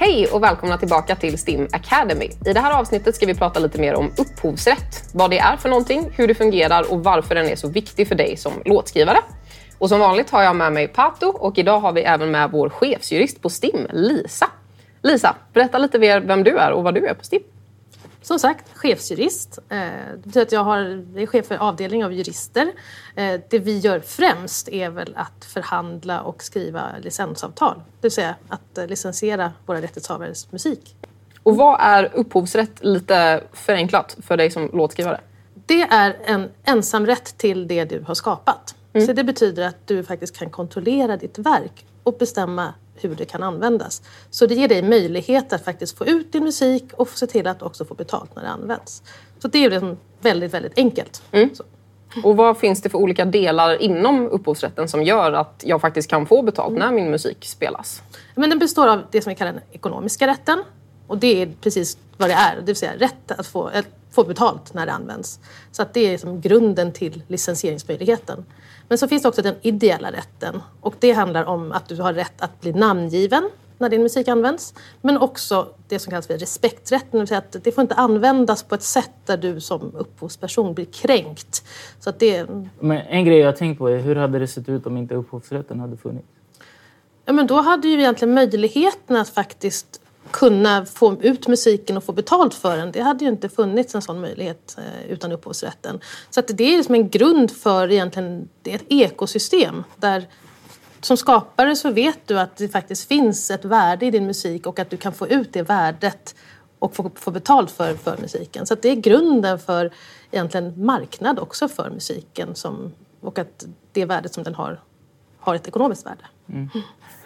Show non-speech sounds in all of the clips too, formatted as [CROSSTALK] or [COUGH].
Hej och välkomna tillbaka till STIM Academy. I det här avsnittet ska vi prata lite mer om upphovsrätt. Vad det är för någonting, hur det fungerar och varför den är så viktig för dig som låtskrivare. Och som vanligt har jag med mig Pato och idag har vi även med vår chefsjurist på STIM, Lisa. Lisa, berätta lite mer vem du är och vad du är på STIM. Som sagt, chefsjurist. Eh, det betyder att jag, har, jag är chef för avdelning av jurister. Eh, det vi gör främst är väl att förhandla och skriva licensavtal. Det vill säga att eh, licensiera våra rättighetshavares musik. Och vad är upphovsrätt lite förenklat för dig som låtskrivare? Det är en ensamrätt till det du har skapat. Mm. Så det betyder att du faktiskt kan kontrollera ditt verk och bestämma hur det kan användas. Så det ger dig möjlighet att faktiskt få ut din musik och se till att också få betalt när det används. Så det är liksom väldigt, väldigt enkelt. Mm. Och vad finns det för olika delar inom upphovsrätten som gör att jag faktiskt kan få betalt när min musik spelas? Men den består av det som vi kallar den ekonomiska rätten. Och det är precis vad det är, det vill säga rätt att få, att få betalt när det används. Så att det är liksom grunden till licensieringsmöjligheten. Men så finns också den ideella rätten och det handlar om att du har rätt att bli namngiven när din musik används. Men också det som kallas för respekträtten, det vill säga att det får inte användas på ett sätt där du som upphovsperson blir kränkt. Så att det... Men en grej jag tänkt på är hur hade det sett ut om inte upphovsrätten hade funnits? Ja, men då hade ju egentligen möjligheten att faktiskt kunna få ut musiken och få betalt för den. Det hade ju inte funnits en sån möjlighet eh, utan upphovsrätten. Så att det är liksom en grund för egentligen ett ekosystem där som skapare så vet du att det faktiskt finns ett värde i din musik och att du kan få ut det värdet och få, få betalt för, för musiken. Så det är grunden för egentligen marknad också för musiken som, och att det värdet som den har har ett ekonomiskt värde. Mm.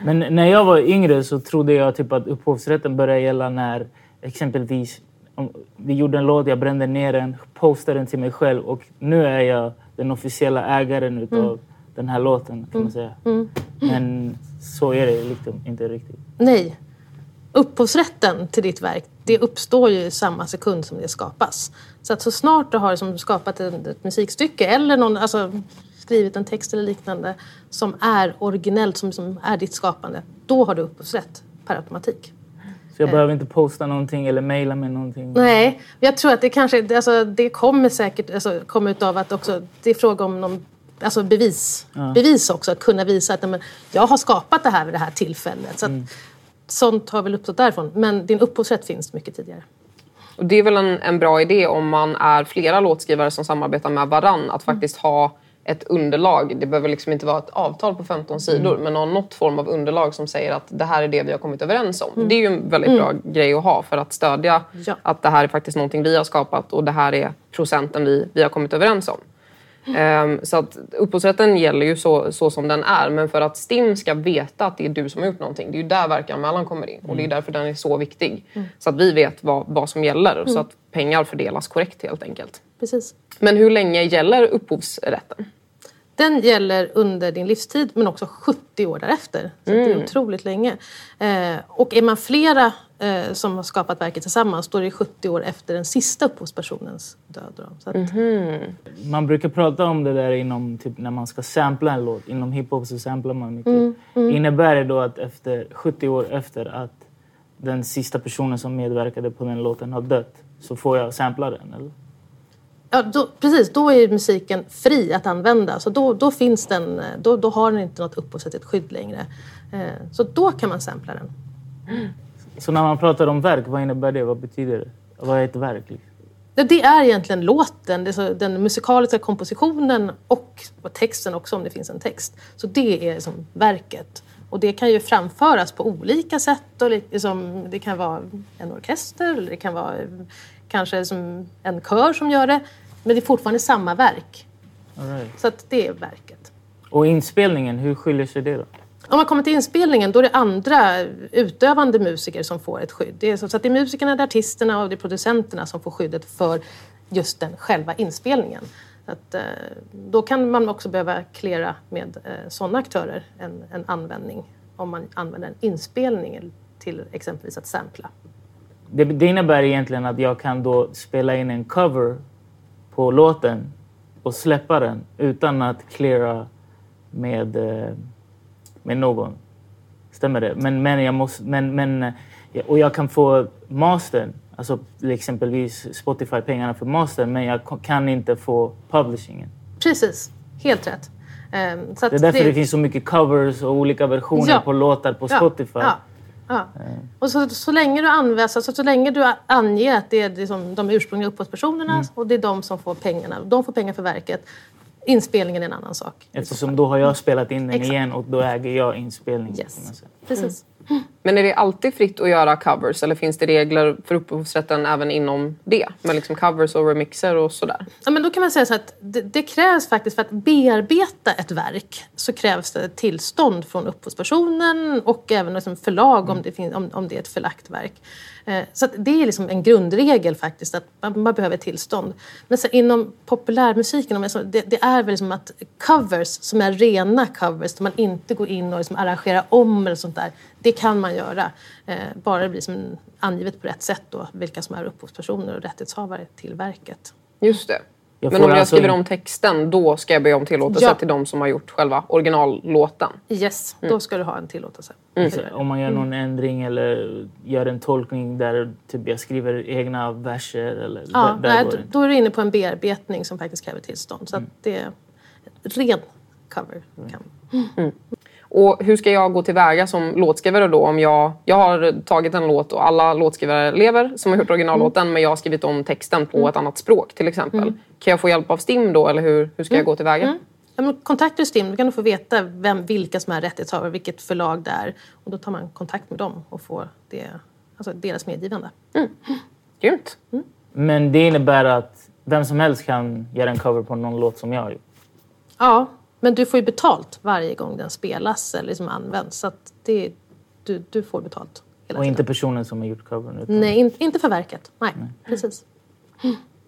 Men när jag var yngre så trodde jag typ att upphovsrätten började gälla när exempelvis om vi gjorde en låt, jag brände ner den, postade den till mig själv och nu är jag den officiella ägaren utav mm. den här låten kan man mm. säga. Mm. Men så är det liksom inte riktigt. Nej. Upphovsrätten till ditt verk det uppstår ju i samma sekund som det skapas. Så att så snart du har liksom skapat ett, ett musikstycke eller någon, alltså, skrivit en text eller liknande som är originellt, som, som är ditt skapande, då har du upphovsrätt per automatik. Så jag behöver inte posta någonting eller mejla med någonting? Nej, jag tror att det kanske alltså, det kommer säkert alltså, komma utav att också, det är fråga om någon alltså bevis, ja. bevis också. Att kunna visa att men, jag har skapat det här vid det här tillfället. Så att, mm. Sånt har väl uppstått därifrån. Men din upphovsrätt finns mycket tidigare. Och det är väl en, en bra idé om man är flera låtskrivare som samarbetar med varann att mm. faktiskt ha ett underlag. Det behöver liksom inte vara ett avtal på 15 sidor mm. men ha något form av underlag som säger att det här är det vi har kommit överens om. Mm. Det är ju en väldigt mm. bra grej att ha för att stödja ja. att det här är faktiskt någonting vi har skapat och det här är procenten vi, vi har kommit överens om. Um, så att upphovsrätten gäller ju så, så som den är men för att STIM ska veta att det är du som har gjort någonting, det är ju där verkanmälan kommer in och det är därför den är så viktig. Så att vi vet vad, vad som gäller så att pengar fördelas korrekt helt enkelt. Precis. Men hur länge gäller upphovsrätten? Den gäller under din livstid men också 70 år därefter. Så mm. det är mm. otroligt länge. Eh, och är man flera eh, som har skapat verket tillsammans då är det 70 år efter den sista upphovspersonens död. Så att... mm. Man brukar prata om det där inom, typ, när man ska sampla en låt. Inom hiphop så samplar man mycket. Mm. mm. Innebär det då att efter 70 år efter att den sista personen som medverkade på den låten har dött så får jag sampla den? Eller? Ja, då, precis, då är musiken fri att använda. Så då, då, finns den, då, då har den inte något upphovsrättsligt skydd längre. Eh, så då kan man sampla den. Så när man pratar om verk, vad innebär det? Vad betyder det? Vad är ett verk? Liksom? Det är egentligen låten, den musikaliska kompositionen och texten också om det finns en text. Så det är liksom verket. Och det kan ju framföras på olika sätt. Och liksom, det kan vara en orkester eller det kan vara kanske som en kör som gör det. Men det är fortfarande samma verk. Right. Så det är verket. Och inspelningen, hur skiljer sig det då? Om man kommer till inspelningen då är det andra utövande musiker som får ett skydd. Det är så att det är musikerna, det är artisterna och det är producenterna som får skyddet för just den själva inspelningen. Att, eh, då kan man också behöva klära med eh, sådana aktörer en, en användning om man använder en inspelning till exempelvis att sampla. Det, det innebär egentligen att jag kan då spela in en cover på låten och släppa den utan att cleara med, eh, med någon. Stämmer det? Men, men jag måste... Men, men, eh, och jag kan få mastern, alltså exempelvis Spotify-pengarna för mastern, men jag kan inte få publishingen. Precis, helt rätt. Um, det är därför det... det... finns så mycket covers och olika versioner ja. på låtar på Spotify. Ja. Ja. Och så, så länge du använder, alltså, så länge du anger att det är liksom de ursprungliga upphovspersonerna mm. och det är de som får pengarna, de får pengar för verket. Inspelningen är en annan sak. Eftersom då har jag spelat in den Exakt. igen och då äger jag inspelningen. Yes. Precis. Men är det alltid fritt att göra covers eller finns det regler för upphovsrätten även inom det? Med liksom covers och remixer och sådär? Ja, men då kan man säga så att det, det, krävs faktiskt för att bearbeta ett verk så krävs det tillstånd från upphovspersonen och även liksom förlag om det, finns, om, om det är ett förlagt verk. Eh, så det är liksom en grundregel faktiskt, att man, man behöver tillstånd. Men så inom populärmusiken, det, det är väl liksom att covers som är rena covers, där man inte går in och liksom arrangerar om eller sånt där, det kan man göra. Eh, bara det blir som angivet på rätt sätt då, vilka som är upphovspersoner och rättighetshavare till verket. Just det. Jag men om jag alltså skriver om texten, då ska jag be om tillåtelse ja. till de som har gjort själva originallåten? Yes, mm. då ska du ha en tillåtelse. Mm. Om man gör någon mm. ändring eller gör en tolkning där typ jag skriver egna verser? Eller ja, där, där nej, då är du inne på en bearbetning som faktiskt kräver tillstånd. Så mm. det är ren cover. Mm. Och hur ska jag gå tillväga som låtskrivare då om jag, jag har tagit en låt och alla låtskrivare lever som har gjort originallåten mm. men jag har skrivit om texten på mm. ett annat språk till exempel. Mm. Kan jag få hjälp av STIM då eller hur, hur ska jag mm. gå tillväga? Mm. Ja, men kontaktar STIM då kan du få veta vem, vilka som är rättighetshavare, vilket förlag det är. Och då tar man kontakt med dem och får det, alltså deras medgivande. Mm. Grymt. Mm. Men det innebär att vem som helst kan göra en cover på någon låt som jag har gjort? Ja, men du får ju betalt varje gång den spelas eller liksom används. Så att det, du, du får betalt. och tiden. inte personen som har gjort covern? Utan... Nej, in, inte för verket. Nej, Nej. precis.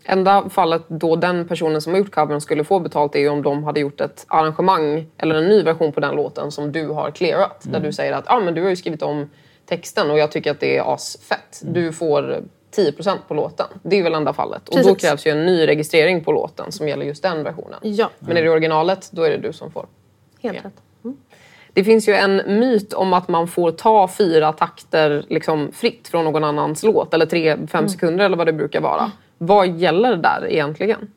Enda fallet då den personen som har gjort covern skulle få betalt är om de hade gjort ett arrangemang eller en ny version på den låten som du har clearat. Mm. Där du säger att ah, men du har ju skrivit om texten och jag tycker att det är asfett. Mm. Du får 10% på låten. Det är väl enda fallet. Precis. Och då krävs ju en ny registrering på låten som gäller just den versionen. Ja. Men är det originalet, då är det du som får. Helt rätt. Mm. Det finns ju en myt om att man får ta fyra takter liksom fritt från någon annans låt. Eller tre, fem mm. sekunder eller vad det brukar vara. Mm. Vad gäller där egentligen?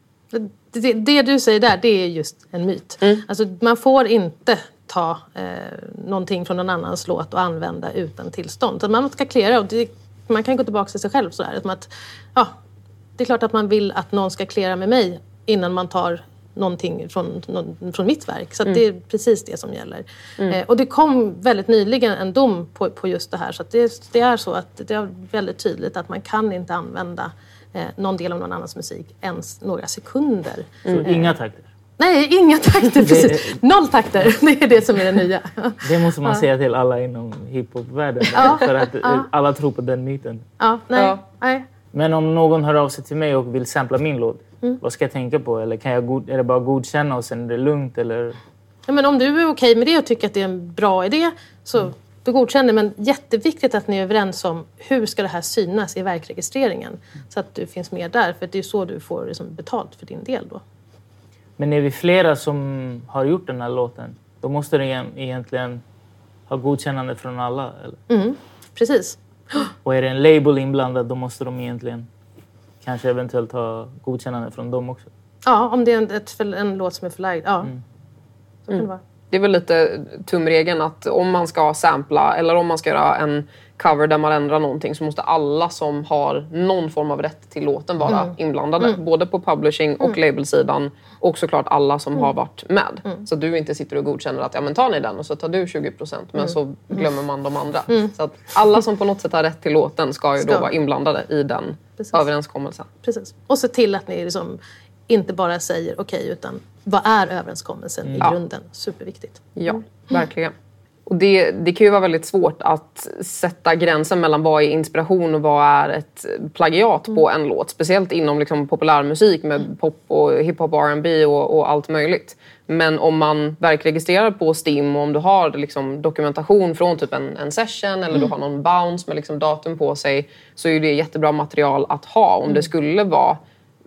Det, det, du säger där, det är just en myt. Mm. Alltså, man får inte ta eh, någonting från någon annans låt och använda utan tillstånd. Så man ska klära och det man kan gå tillbaka till sig själv sådär. Att, ja, det är klart att man vill att någon ska klära med mig innan man tar någonting från, någon, från mitt verk. Så mm. det är precis det som gäller. Mm. Eh, och det kom väldigt nyligen en dom på, på just det här. Så det, det, är så att det är väldigt tydligt att man kan inte använda eh, någon del av någon annans musik ens några sekunder. Mm. Så inga takter? Nej, inga takter. [LAUGHS] Precis. Noll takter. [LAUGHS] Det är det som är det nya. Det måste man ja. säga till alla inom hiphopvärlden. Ja. [LAUGHS] För att ja. alla tror på den myten. Ja, nej, nej. Men om någon hör av sig till mig och vill sampla min låt, mm. vad ska jag tänka på? Eller kan jag god, är det bara godkänna och sen är det lugnt? Eller? Ja, men om du är okej med det och tycker att det är en bra idé så mm. du godkänner. Men jätteviktigt att ni är överens om hur ska det här synas i verkregistreringen. Så att du finns med där. För det är så du får liksom betalt för din del då. Men är vi flera som har gjort den här låten, då måste det egentligen ha godkännande från alla? Eller? Mm, precis. Och är det en label inblandad, då måste de egentligen kanske eventuellt ha godkännande från dem också? Ja, om det är en, ett, en låt som är förlagd. Ja. Mm. Så kan det vara. Det är väl lite tumregeln att om man ska sampla eller om man ska göra en cover där man ändrar någonting så måste alla som har någon form av rätt till låten vara mm. inblandade. Mm. Både på publishing och mm. labelsidan och såklart alla som har mm. varit med. Mm. Så du inte sitter och godkänner att ja men tar ni den och så tar du 20 procent men mm. så glömmer man de andra. Så att alla som på något sätt har rätt till låten ska ju då vara inblandade i den Precis. överenskommelsen. Precis. Och se till att ni liksom inte bara säger okej okay, utan vad är överenskommelsen i grunden? Superviktigt. Ja, verkligen. Och det, det kan ju vara väldigt svårt att sätta gränsen mellan vad är inspiration och vad är ett plagiat mm. på en låt. Speciellt inom liksom populärmusik med mm. pop och hiphop och R&B och, och, allt möjligt. Men om man verkregistrerar på STIM och om du har liksom dokumentation från typ en, en session eller mm. du har någon bounce med liksom datum på sig så är det jättebra material att ha om det mm. skulle vara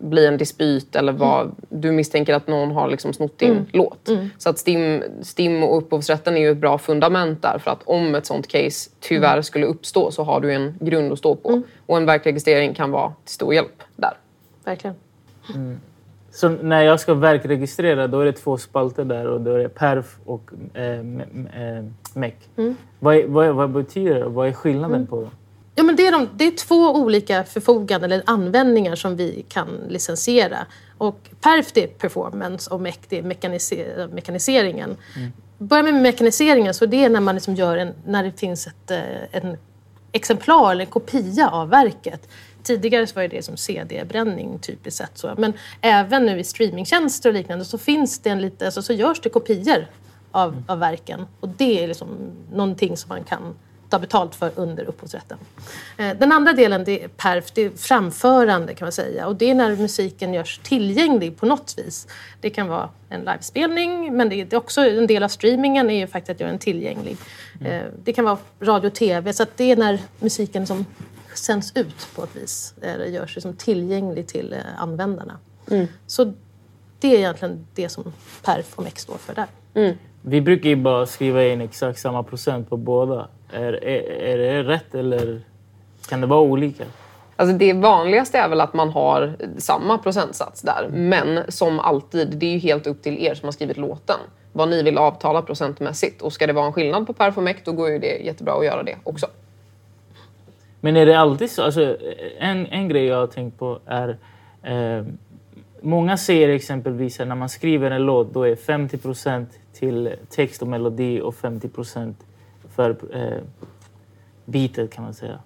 bli en dispyt eller vad du misstänker att någon har liksom snott din låt. Så att STIM, STIM och upphovsrätten är ju ett bra fundament där för att om ett sånt case tyvärr skulle uppstå så har du en grund att stå på. Och en verkregistrering kan vara till stor hjälp där. Verkligen. Så när jag ska verkregistrera då är det två spalter där och då är det perf och eh, eh, MEC. Vad, vad, vad betyder det? Vad är skillnaden på dem? Ja, men det, är de, det är två olika förfoganden eller användningar som vi kan licensiera. Och perf det är performance och mec det är mekaniser, mekaniseringen. Börjar med mekaniseringen så det är när man liksom gör en, när det finns ett eh, en exemplar eller en kopia av verket. Tidigare var det som CD-bränning typiskt sett. Så. Men även nu i streamingtjänster och liknande så finns det en lite, alltså, så görs det kopior av, av verken. Och det är liksom någonting som man kan ta betalt för under upphovsrätten. Eh, Den andra delen det är perf, det är framförande kan man säga. Och det är när musiken görs tillgänglig på något vis. Det kan vara en livespelning men det är också en del av streamingen är ju faktiskt att göra den tillgänglig. Eh, Det kan vara radio och tv så att det är när musiken som sänds ut på ett vis. Eller görs liksom tillgänglig till eh, användarna. Så det är egentligen det som perf och mex står för där. Vi brukar ju bara skriva in exakt samma procent på båda. Är, är, är det rätt eller kan det vara olika? Alltså det vanligaste är väl att man har samma procentsats där. Men som alltid, det är ju helt upp till er som har skrivit låten. Vad ni vill avtala procentmässigt. Och ska det vara en skillnad på perf och mec, då går ju det jättebra att göra det också. Men är det alltid så? Alltså, en, en grej jag har tänkt på är... Eh, många säger exempelvis att när man skriver en låt då är 50% till text och melodi och 50 för eh, beatet kan man säga.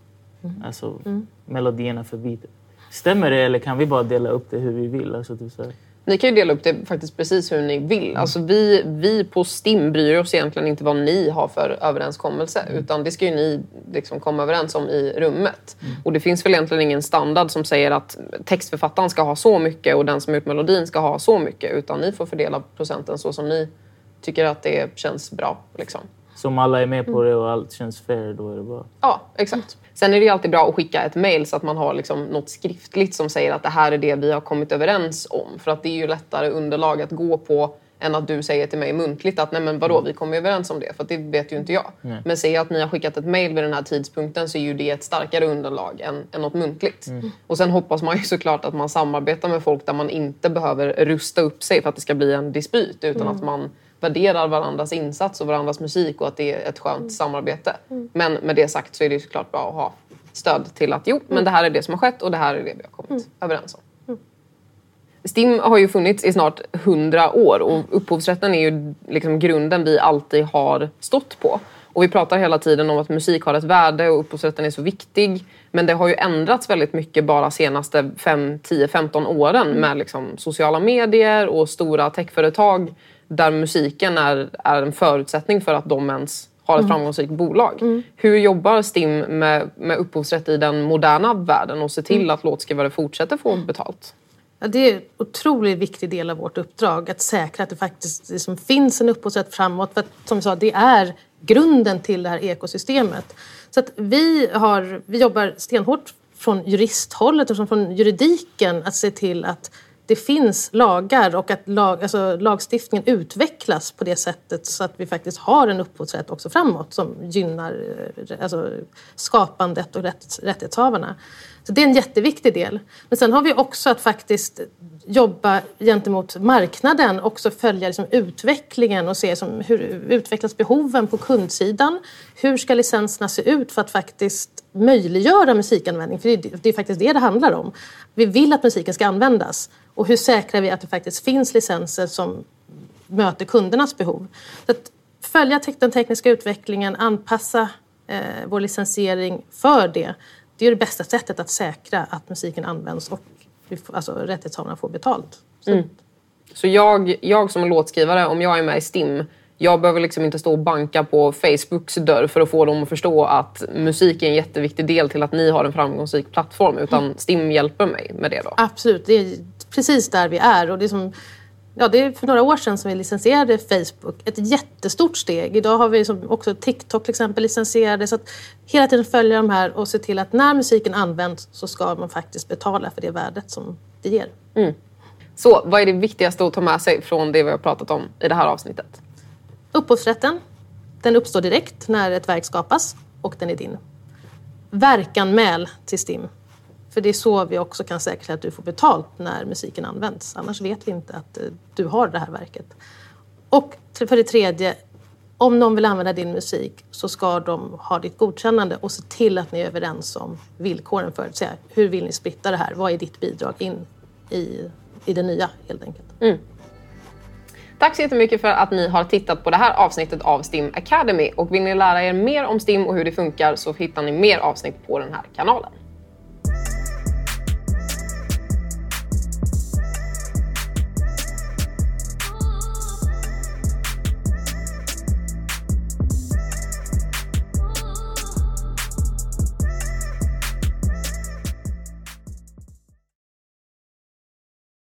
Alltså melodierna för beatet. Stämmer det eller kan vi bara dela upp det hur vi vill? Alltså, typ så här. Ni kan ju dela upp det faktiskt precis hur ni vill. Alltså vi, vi på STIM bryr oss egentligen inte vad ni har för överenskommelse. Utan det ska ju ni liksom komma överens om i rummet. Och det finns väl egentligen ingen standard som säger att textförfattaren ska ha så mycket och den som gjort melodin ska ha så mycket. Utan ni får fördela procenten så som ni tycker att det känns bra. Liksom. Så om alla är med på det och allt känns fair, då är det bra. Ja, exakt. Sen är det ju alltid bra att skicka ett mejl så att man har liksom något skriftligt som säger att det här är det vi har kommit överens om. För att det är ju lättare underlag att gå på än att du säger till mig muntligt att nej men vadå, vi kom ju överens om det. För att det vet ju inte jag. Men säger jag att ni har skickat ett mejl vid den här tidpunkten så är ju det ett starkare underlag än, än något muntligt. Och sen hoppas man ju såklart att man samarbetar med folk där man inte behöver rusta upp sig för att det ska bli en dispyt. Utan att man värderar varandras insats och varandras musik och att det är ett skönt samarbete. Men med det sagt så är det såklart bra att ha stöd till att jo, men det här är det som har skett och det här är det vi har kommit överens om. STIM har ju funnits i snart hundra år och upphovsrätten är ju liksom grunden vi alltid har stått på. Och vi pratar hela tiden om att musik har ett värde och upphovsrätten är så viktig. Men det har ju ändrats väldigt mycket bara senaste 5, 10, 15 åren med liksom sociala medier och stora techföretag där musiken är, är en förutsättning för att de ens har ett framgångsrikt bolag. Hur jobbar STIM med, med upphovsrätt i den moderna världen och ser till att låtskrivare fortsätter få betalt? Ja, det är en otroligt viktig del av vårt uppdrag att säkra att det faktiskt liksom finns en upphovsrätt framåt. För att, som vi sa, det är grunden till det här ekosystemet. Så att vi, har, vi jobbar stenhårt från juristhållet och från juridiken att se till att det finns lagar och att lag, alltså lagstiftningen utvecklas på det sättet så att vi faktiskt har en upphovsrätt också framåt som gynnar eh, alltså, skapandet och rätt, rättighetshavarna. Så det är en jätteviktig del. Men sen har vi också att faktiskt jobba gentemot marknaden, också följa liksom utvecklingen och se som, hur utvecklas behoven på kundsidan. Hur ska licenserna se ut för att faktiskt möjliggöra musikanvändning? För det är, det är faktiskt det det handlar om. Vi vill att musiken ska användas. Och hur säkrar vi att det faktiskt finns licenser som möter kundernas behov? Så att följa den tekniska utvecklingen, anpassa eh, vår licensiering för det. Det är det bästa sättet att säkra att musiken används och alltså, rättighetshavarna får betalt. Så, Så jag, jag som låtskrivare, om jag är med i STIM, jag behöver liksom inte stå och banka på Facebooks dörr för att få dem att förstå att musik är en jätteviktig del till att ni har en framgångsrik plattform. Utan STIM hjälper mig med det då. Absolut, det är precis där vi är. Och det, är som, ja, det är för några år sedan som vi licensierade Facebook. Ett jättestort steg. Idag har vi som också TikTok till exempel licensierade. Så att hela tiden följa de här och se till att när musiken används så ska man faktiskt betala för det värdet som det ger. Så vad är det viktigaste att ta med sig från det vi har pratat om i det här avsnittet? Upphovsrätten, den uppstår direkt när ett verk skapas och den är din. Verkanmäl till STIM. För det är så vi också kan säkerställa att du får betalt när musiken används. Annars vet vi inte att eh, du har det här verket. Och för det tredje, om någon vill använda din musik så ska de ha ditt godkännande och se till att ni är överens om villkoren för det. Hur vill ni splitta det här? Vad är ditt bidrag in i, i det nya helt enkelt? Mm. Tack så jättemycket för att ni har tittat på det här avsnittet av STIM Academy. Och vill ni lära er mer om STIM och hur det funkar så hittar ni mer avsnitt på den här kanalen.